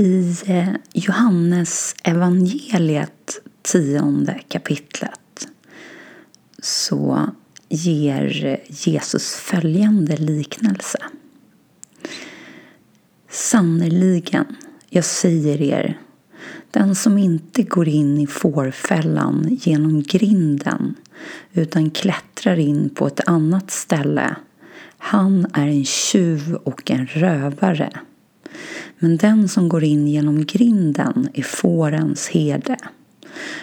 I eh, Johannes evangeliet tionde kapitlet så ger Jesus följande liknelse. Sannerligen, jag säger er, den som inte går in i fårfällan genom grinden utan klättrar in på ett annat ställe, han är en tjuv och en rövare. Men den som går in genom grinden är fårens herde.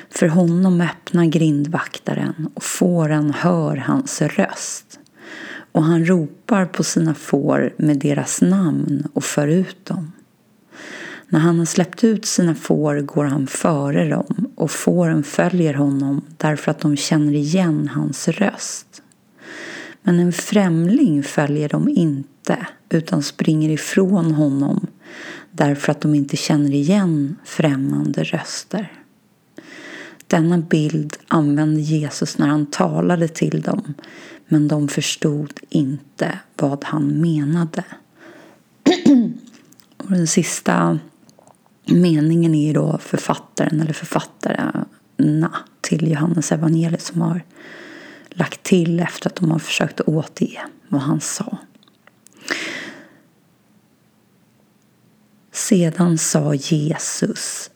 För honom öppnar grindvaktaren och fåren hör hans röst. Och han ropar på sina får med deras namn och för ut dem. När han har släppt ut sina får går han före dem och fåren följer honom därför att de känner igen hans röst. Men en främling följer dem inte utan springer ifrån honom därför att de inte känner igen främmande röster. Denna bild använde Jesus när han talade till dem men de förstod inte vad han menade. Och den sista meningen är då författaren eller författarna till Johannes evangeliet som har lagt till efter att de har försökt återge vad han sa. Sedan sa Jesus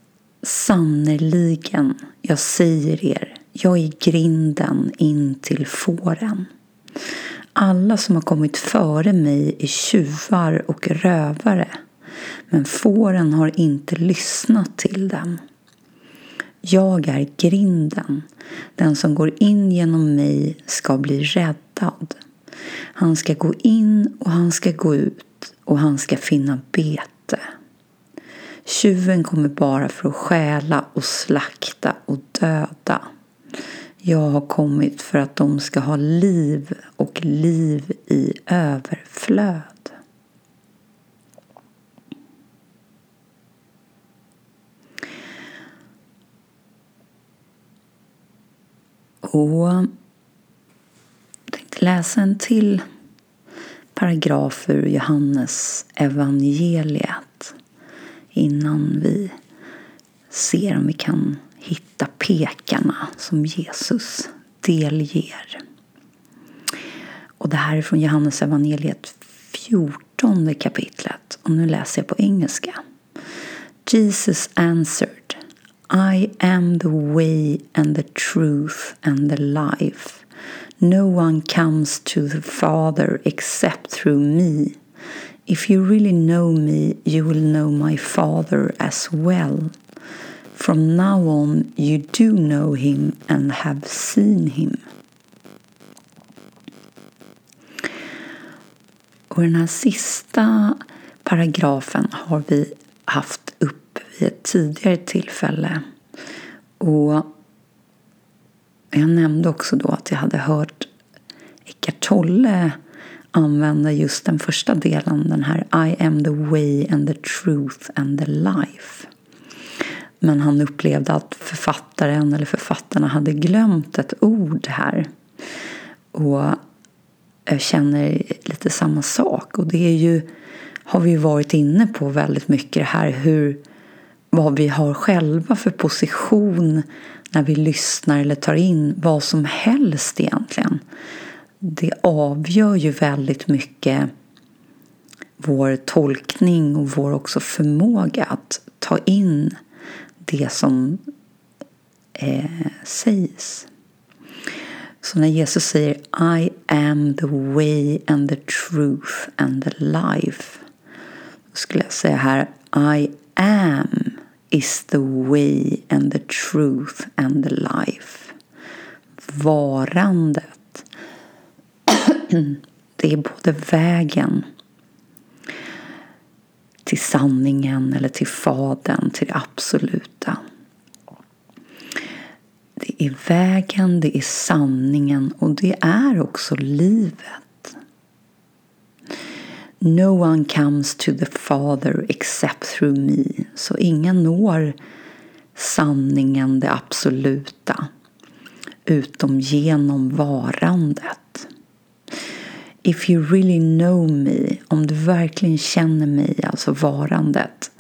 Sannerligen, jag säger er, jag är grinden in till fåren. Alla som har kommit före mig är tjuvar och rövare, men fåren har inte lyssnat till dem. Jag är grinden. Den som går in genom mig ska bli räddad. Han ska gå in och han ska gå ut och han ska finna bete. Tjuven kommer bara för att stjäla och slakta och döda. Jag har kommit för att de ska ha liv och liv i överflöd. Och jag tänkte läsa en till paragraf ur Johannes evangeliet innan vi ser om vi kan hitta pekarna som Jesus delger. Och det här är från Johannes evangeliet 14 kapitlet och nu läser jag på engelska. Jesus answered I am the way and the truth and the life. No one comes to the Father except through me. If you really know me, you will know my Father as well. From now on, you do know him and have seen him. Och den här sista paragrafen har vi haft upp vid ett tidigare tillfälle. Och jag nämnde också då att jag hade hört Eckart Tolle använda just den första delen, den här I am the way and the truth and the life. Men han upplevde att författaren eller författarna hade glömt ett ord här. Och jag känner lite samma sak. Och det är ju, har vi varit inne på väldigt mycket det här hur, vad vi har själva för position när vi lyssnar eller tar in vad som helst egentligen det avgör ju väldigt mycket vår tolkning och vår också förmåga att ta in det som eh, sägs. Så när Jesus säger I am the way and the truth and the life då skulle jag säga här I am is the way and the truth and the life. Varandet det är både vägen till sanningen eller till Fadern, till det absoluta. Det är vägen, det är sanningen och det är också livet. No one comes to the Father except through me. Så ingen når sanningen, det absoluta, utom genom varandet. If you really know me, om du verkligen känner mig, alltså varandet,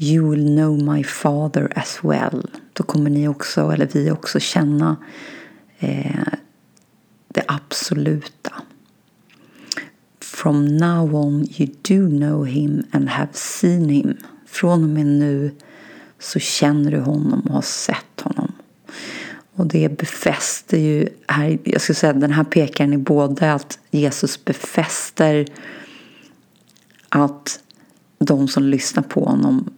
You will know my father as well. Då kommer ni också, eller vi också, känna eh, det absoluta. From now on you do know him and have seen him. Från och med nu så känner du honom och har sett honom. Och det befäster ju, här, jag skulle säga den här pekaren är både att Jesus befäster att de som lyssnar på honom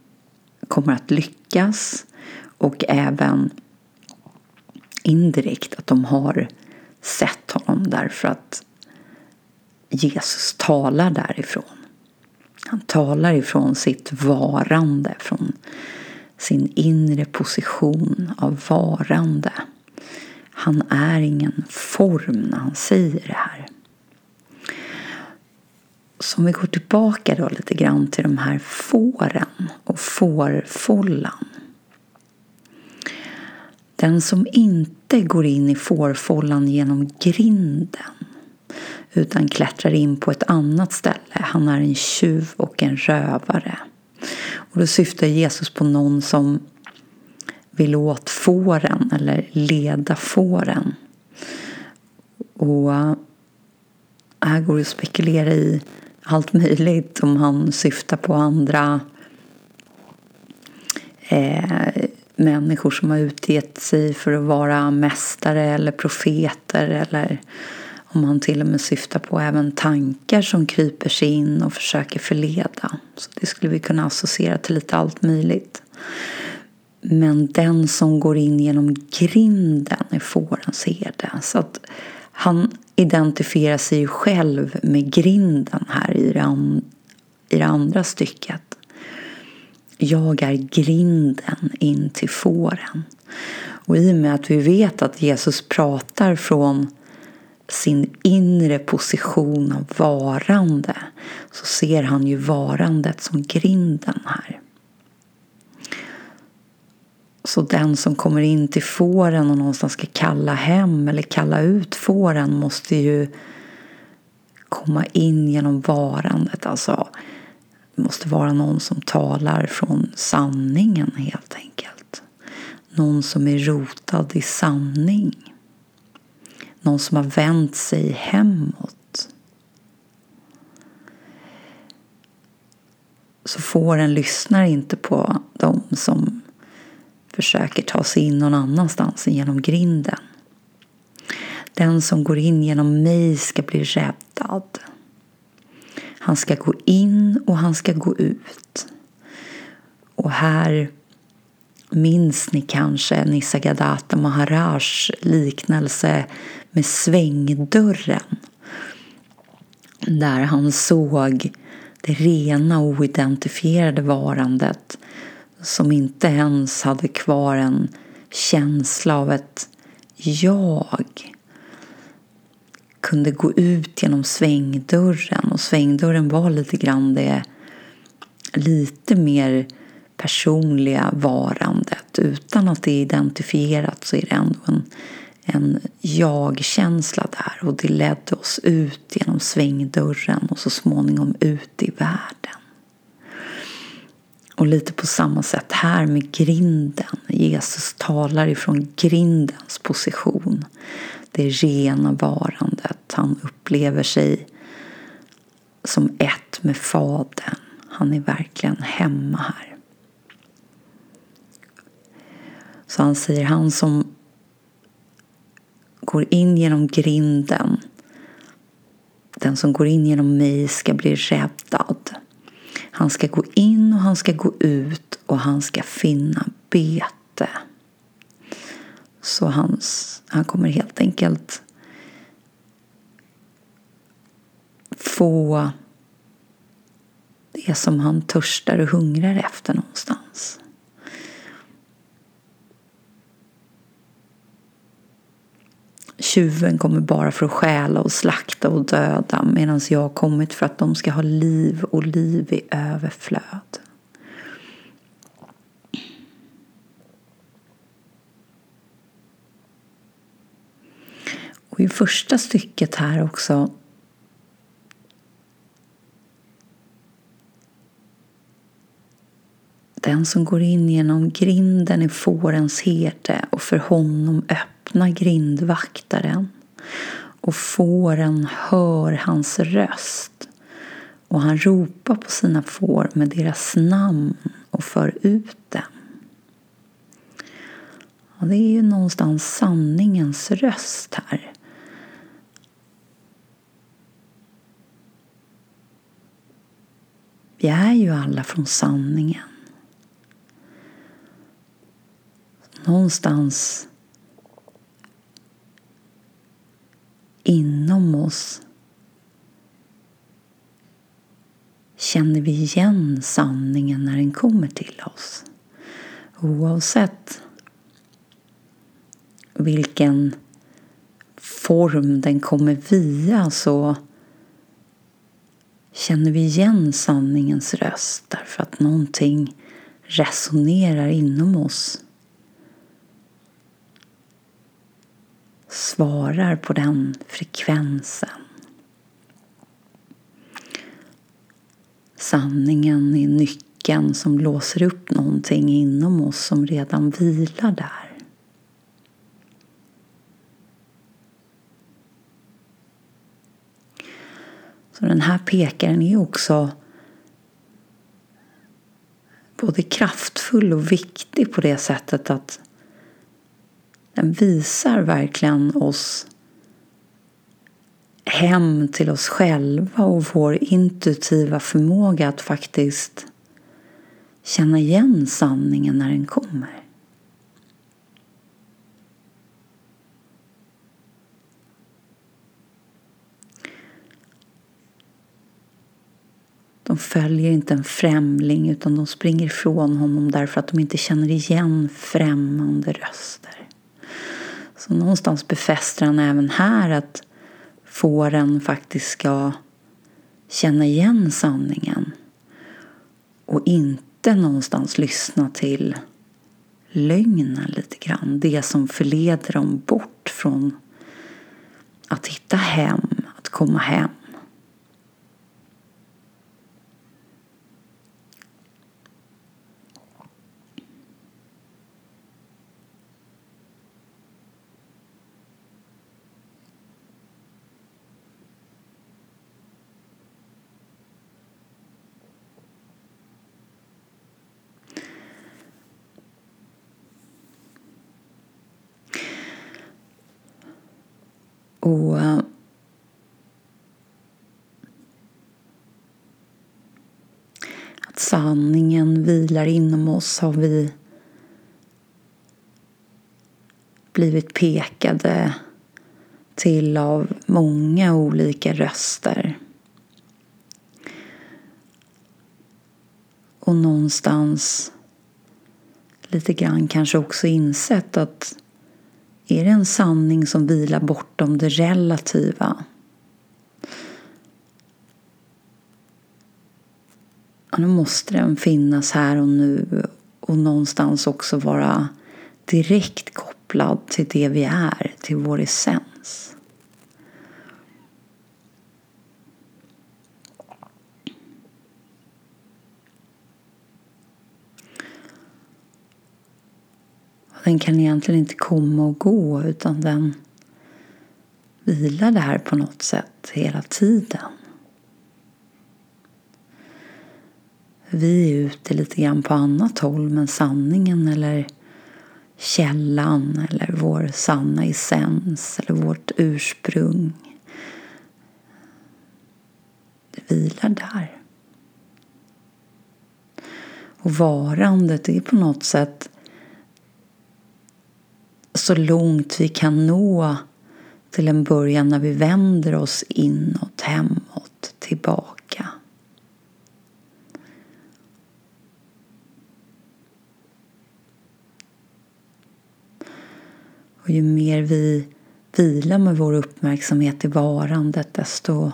kommer att lyckas och även indirekt att de har sett honom därför att Jesus talar därifrån. Han talar ifrån sitt varande, från sin inre position av varande. Han är ingen form när han säger det här. Så om vi går tillbaka då lite grann till de här fåren och fårfållan. Den som inte går in i fårfållan genom grinden utan klättrar in på ett annat ställe. Han är en tjuv och en rövare. Och då syftar Jesus på någon som vill åt fåren eller leda fåren. Och äh, här går det att spekulera i allt möjligt om han syftar på andra eh, människor som har utgett sig för att vara mästare eller profeter eller om han till och med syftar på även tankar som kryper sig in och försöker förleda. Så det skulle vi kunna associera till lite allt möjligt. Men den som går in genom grinden är fårens herde. Så att han identifierar sig ju själv med grinden här i det, an, i det andra stycket. Jag är grinden in till fåren. Och i och med att vi vet att Jesus pratar från sin inre position av varande så ser han ju varandet som grinden här. Så den som kommer in till fåren och någonstans ska kalla hem eller kalla ut fåren måste ju komma in genom varandet. Alltså, det måste vara någon som talar från sanningen helt enkelt. Någon som är rotad i sanning. Någon som har vänt sig hemåt. Så fåren lyssnar inte på dem som försöker ta sig in någon annanstans än genom grinden. Den som går in genom mig ska bli räddad. Han ska gå in och han ska gå ut. Och här minns ni kanske Nisargadatta Maharajs liknelse med svängdörren. Där han såg det rena oidentifierade varandet som inte ens hade kvar en känsla av ett jag kunde gå ut genom svängdörren och svängdörren var lite grann det lite mer personliga varandet utan att det är identifierat så är det ändå en, en jag-känsla där och det ledde oss ut genom svängdörren och så småningom ut i världen. Och lite på samma sätt här med grinden. Jesus talar ifrån grindens position. Det rena varandet. Han upplever sig som ett med Fadern. Han är verkligen hemma här. Så han säger, han som går in genom grinden, den som går in genom mig ska bli räddad. Han ska gå in och han ska gå ut och han ska finna bete. Så hans, han kommer helt enkelt få det som han törstar och hungrar efter någonstans. Tjuven kommer bara för att stjäla och slakta och döda medan jag har kommit för att de ska ha liv och liv i överflöd. Och i första stycket här också Den som går in genom grinden är fårens herde och för honom öppnar grindvaktaren och fåren hör hans röst och han ropar på sina får med deras namn och för ut dem. Och det är ju någonstans sanningens röst här. Vi är ju alla från sanningen. Någonstans inom oss känner vi igen sanningen när den kommer till oss. Oavsett vilken form den kommer via så känner vi igen sanningens röst därför att någonting resonerar inom oss. Svarar på den frekvensen. Sanningen är nyckeln som låser upp någonting inom oss som redan vilar där. Så den här pekaren är också både kraftfull och viktig på det sättet att den visar verkligen oss hem till oss själva och vår intuitiva förmåga att faktiskt känna igen sanningen när den kommer. De följer inte en främling utan de springer ifrån honom därför att de inte känner igen främmande röster. Så någonstans befäster han även här att fåren faktiskt ska känna igen sanningen och inte någonstans lyssna till lögnen lite grann. Det som förleder dem bort från att hitta hem, att komma hem. Och eh, att sanningen vilar inom oss har vi blivit pekade till av många olika röster. Och någonstans lite grann kanske också insett att är det en sanning som vilar bortom det relativa? Ja, då måste den finnas här och nu och någonstans också vara direkt kopplad till det vi är, till vår essens. Den kan egentligen inte komma och gå utan den vilar där på något sätt hela tiden. Vi är ute lite grann på annat håll men sanningen eller källan eller vår sanna essens eller vårt ursprung det vilar där. Och varandet är på något sätt så långt vi kan nå till en början när vi vänder oss inåt, hemåt, tillbaka. Och ju mer vi vilar med vår uppmärksamhet i varandet desto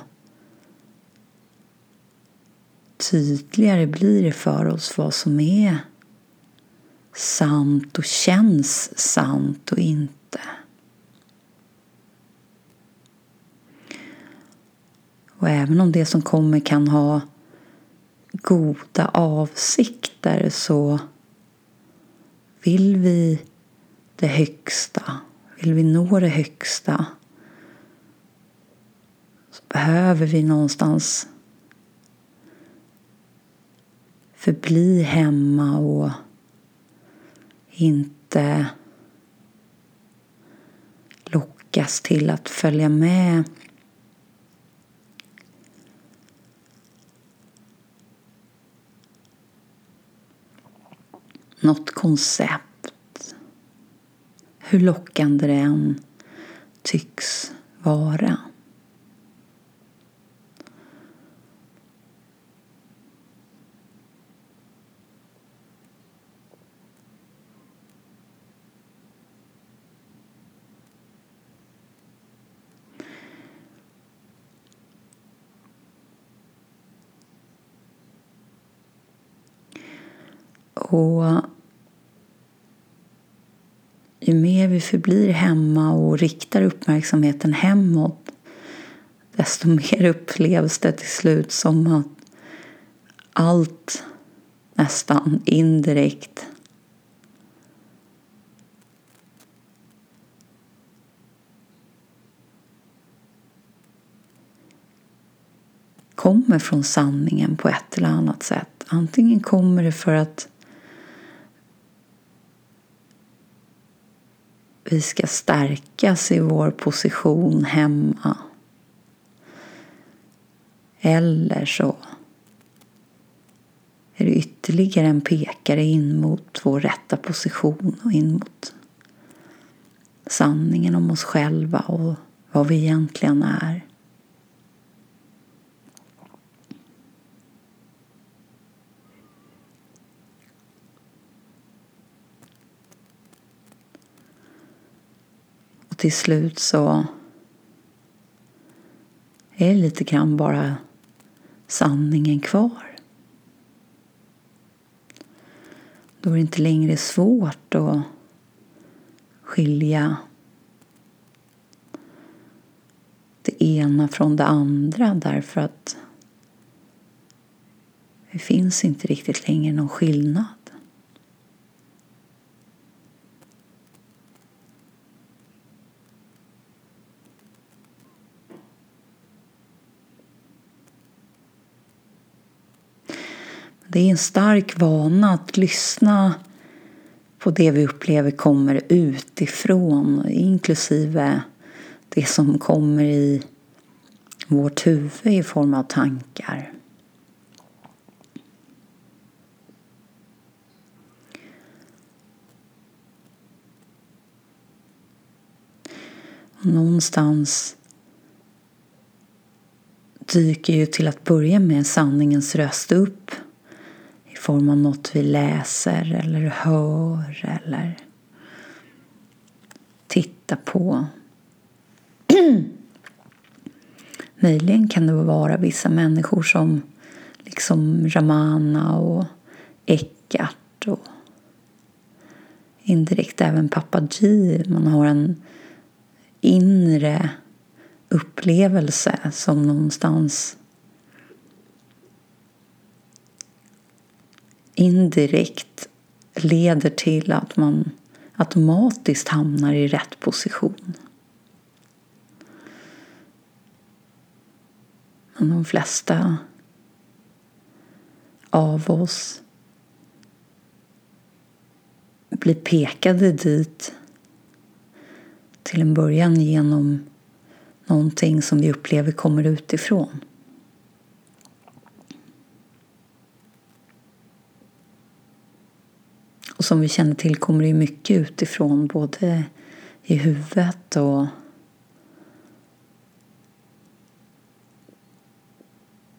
tydligare blir det för oss vad som är sant och känns sant och inte. Och även om det som kommer kan ha goda avsikter så vill vi det högsta, vill vi nå det högsta så behöver vi någonstans förbli hemma och inte lockas till att följa med något koncept. Hur lockande det än tycks vara. Och ju mer vi förblir hemma och riktar uppmärksamheten hemåt desto mer upplevs det till slut som att allt nästan indirekt kommer från sanningen på ett eller annat sätt. Antingen kommer det för att vi ska stärkas i vår position hemma. Eller så är det ytterligare en pekare in mot vår rätta position och in mot sanningen om oss själva och vad vi egentligen är. Och till slut så är det lite grann bara sanningen kvar. Då är det inte längre svårt att skilja det ena från det andra därför att det finns inte riktigt längre någon skillnad. Det är en stark vana att lyssna på det vi upplever kommer utifrån inklusive det som kommer i vårt huvud i form av tankar. Och någonstans dyker ju till att börja med sanningens röst upp form av något vi läser eller hör eller tittar på. Möjligen kan det vara vissa människor som liksom Ramana och Eckart och indirekt även Pappa G. Man har en inre upplevelse som någonstans indirekt leder till att man automatiskt hamnar i rätt position. Men de flesta av oss blir pekade dit till en början genom någonting som vi upplever kommer utifrån. Och som vi känner till kommer det mycket utifrån, både i huvudet och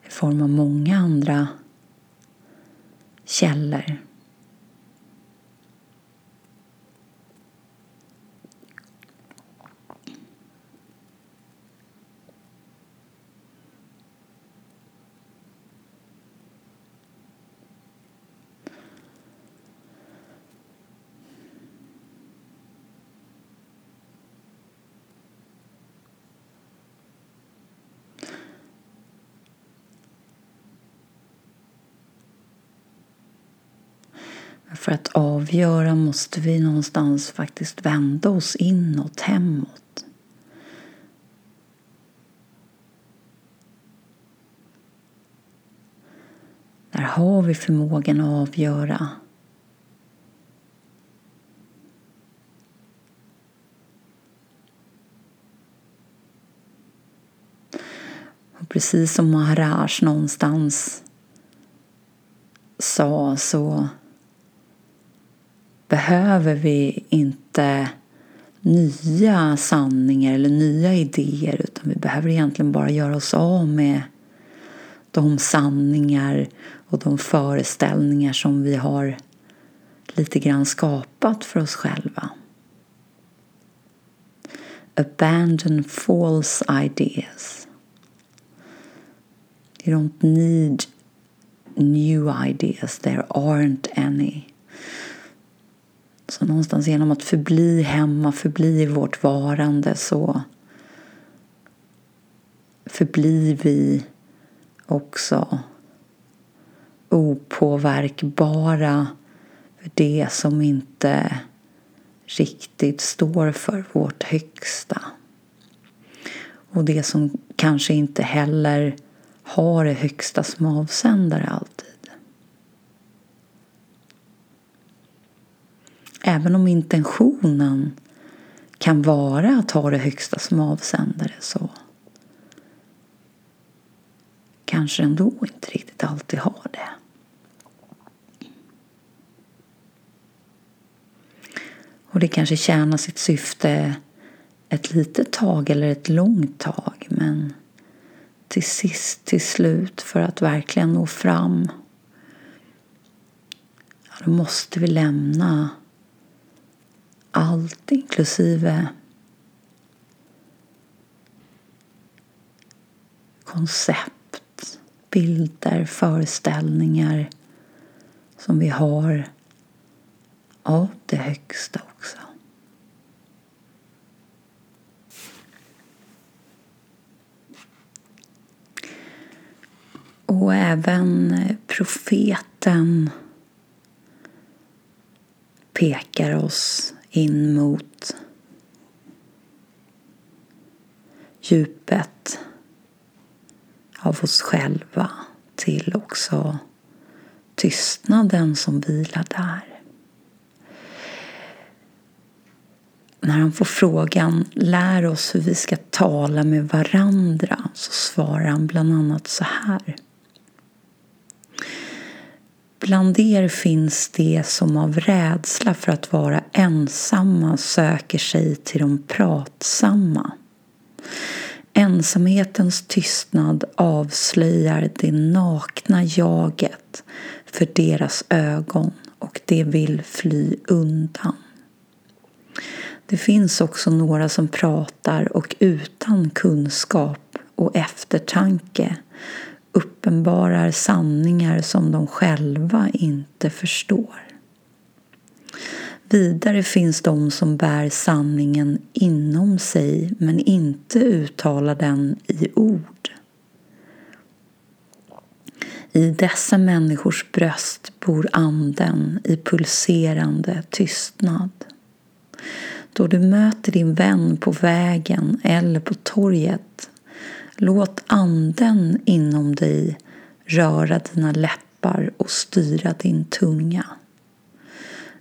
i form av många andra källor. För att avgöra måste vi någonstans faktiskt vända oss inåt, hemåt. Där har vi förmågan att avgöra. Och precis som Maharaj någonstans sa så behöver vi inte nya sanningar eller nya idéer utan vi behöver egentligen bara göra oss av med de sanningar och de föreställningar som vi har lite grann skapat för oss själva. Abandon false ideas. You don't need new ideas, there aren't any. Så någonstans genom att förbli hemma, förbli i vårt varande så förblir vi också opåverkbara för det som inte riktigt står för vårt högsta. Och det som kanske inte heller har det högsta som avsändare alltid. Även om intentionen kan vara att ha det högsta som avsändare så kanske ändå inte riktigt alltid har det. Och det kanske tjänar sitt syfte ett litet tag eller ett långt tag men till sist, till slut, för att verkligen nå fram då måste vi lämna allt inklusive koncept, bilder, föreställningar som vi har av det högsta också. Och även profeten pekar oss in mot djupet av oss själva till också tystnaden som vilar där. När han får frågan lär oss hur vi ska tala med varandra så svarar han bland annat så här. Bland er finns det som av rädsla för att vara ensamma söker sig till de pratsamma. Ensamhetens tystnad avslöjar det nakna jaget för deras ögon och de vill fly undan. Det finns också några som pratar och utan kunskap och eftertanke uppenbarar sanningar som de själva inte förstår. Vidare finns de som bär sanningen inom sig men inte uttalar den i ord. I dessa människors bröst bor anden i pulserande tystnad. Då du möter din vän på vägen eller på torget Låt anden inom dig röra dina läppar och styra din tunga.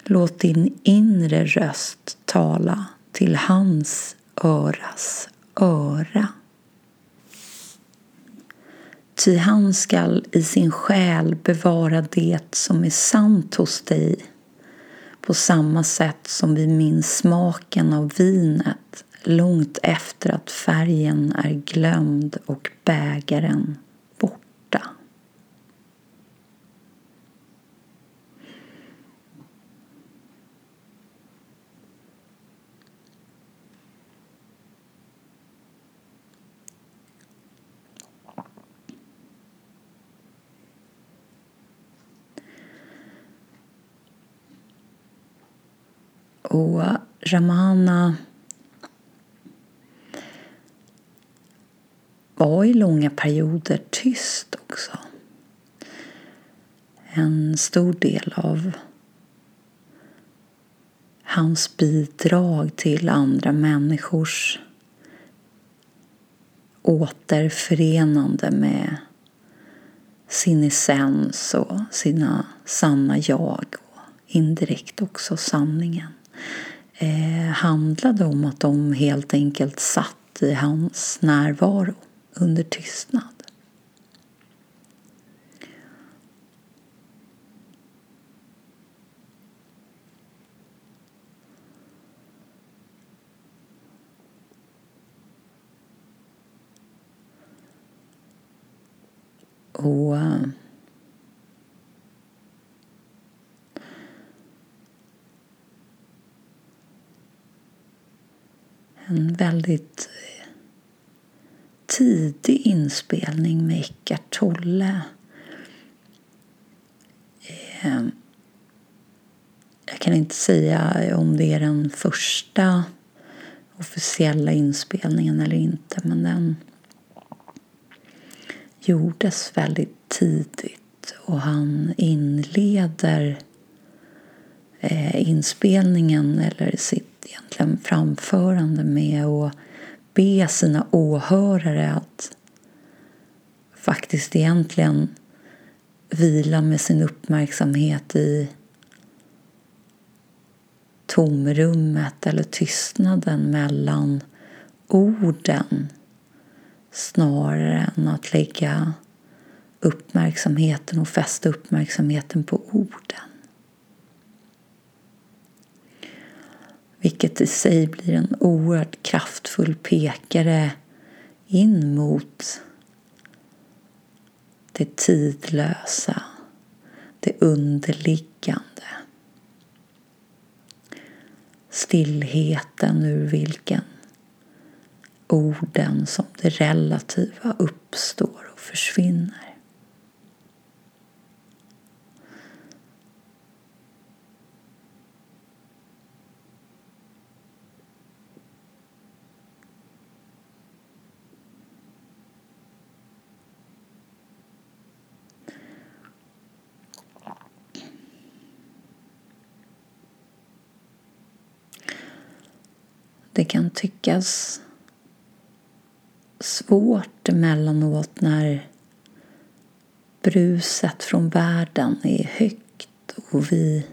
Låt din inre röst tala till hans öras öra. Ty han skall i sin själ bevara det som är sant hos dig på samma sätt som vi minns smaken av vinet långt efter att färgen är glömd och bägaren borta. Och Ramana var i långa perioder tyst också. En stor del av hans bidrag till andra människors återförenande med sin essens och sina sanna jag och indirekt också sanningen eh, handlade om att de helt enkelt satt i hans närvaro under tystnad. Och eh, en väldigt tidig inspelning med Eckart Tolle. Ehm, jag kan inte säga om det är den första officiella inspelningen eller inte men den gjordes väldigt tidigt och han inleder eh, inspelningen eller sitt egentligen framförande med att be sina åhörare att faktiskt egentligen vila med sin uppmärksamhet i tomrummet eller tystnaden mellan orden snarare än att lägga uppmärksamheten och fästa uppmärksamheten på orden. Vilket i sig blir en oerhört kraftfull pekare in mot det tidlösa, det underliggande. Stillheten ur vilken orden som det relativa uppstår och försvinner. Det kan svårt emellanåt när bruset från världen är högt och vi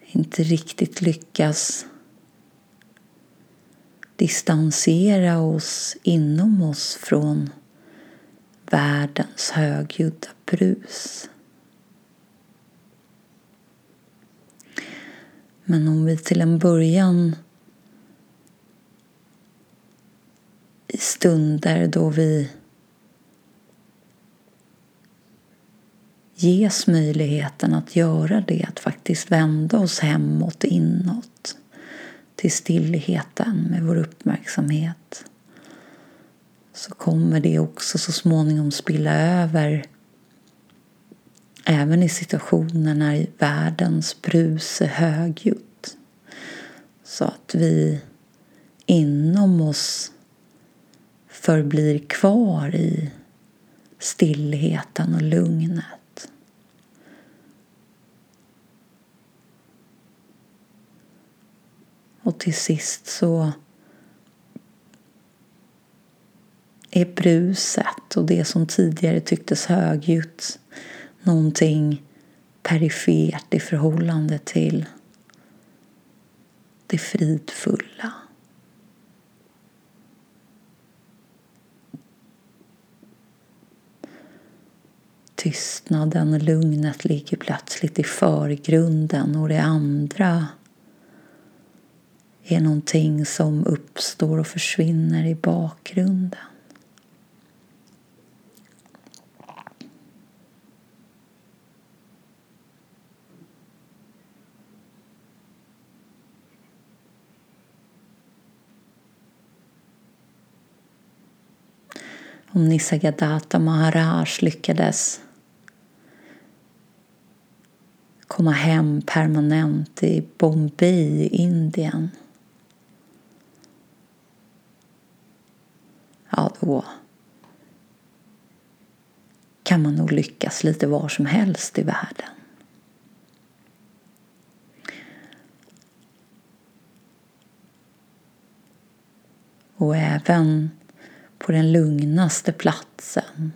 inte riktigt lyckas distansera oss inom oss från världens högljudda brus. Men om vi till en början i stunder då vi ges möjligheten att göra det, att faktiskt vända oss hemåt, inåt, till stillheten med vår uppmärksamhet så kommer det också så småningom spilla över även i situationer när världens brus är högljutt. Så att vi inom oss förblir kvar i stillheten och lugnet. Och till sist så är bruset och det som tidigare tycktes högljutt någonting perifert i förhållande till det fridfulla. Tystnaden och lugnet ligger plötsligt i förgrunden och det andra är någonting som uppstår och försvinner i bakgrunden. om Nisargadatta Maharaj lyckades komma hem permanent i Bombay, i Indien. Ja, då kan man nog lyckas lite var som helst i världen. Och även på den lugnaste platsen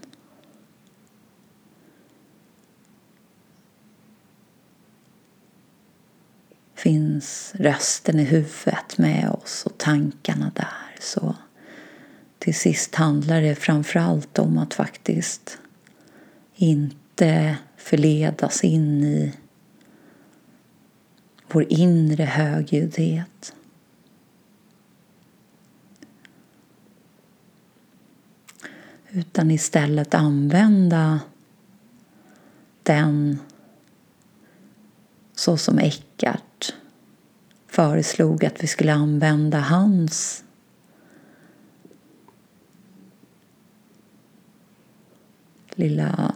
finns rösten i huvudet med oss och tankarna där. Så till sist handlar det framför allt om att faktiskt inte förledas in i vår inre högljuddhet. Utan istället använda den så som Eckart föreslog att vi skulle använda hans lilla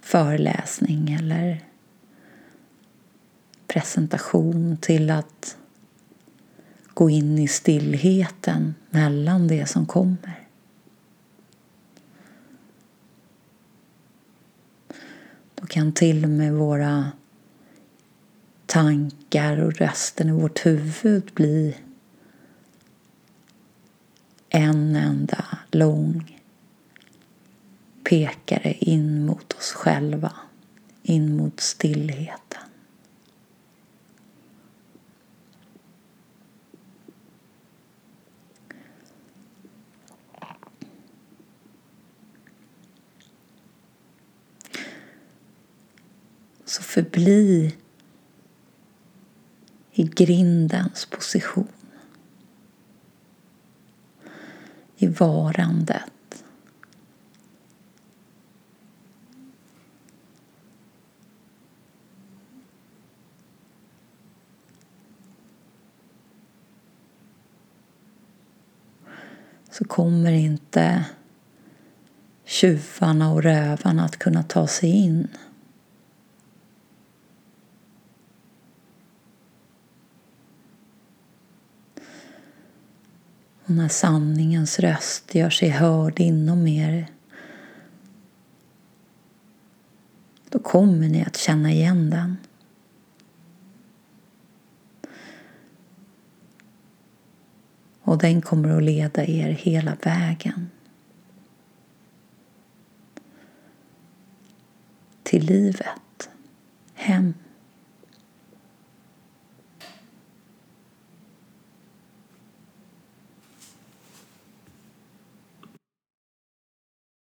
föreläsning eller presentation till att gå in i stillheten mellan det som kommer. Då kan till och med våra tankar och rösten i vårt huvud bli en enda lång pekare in mot oss själva, in mot stillheten. Så förbli i grindens position. I varandet. Så kommer inte tjuvarna och rövarna att kunna ta sig in. Och när sanningens röst gör sig hörd inom er då kommer ni att känna igen den. Och den kommer att leda er hela vägen till livet, hem.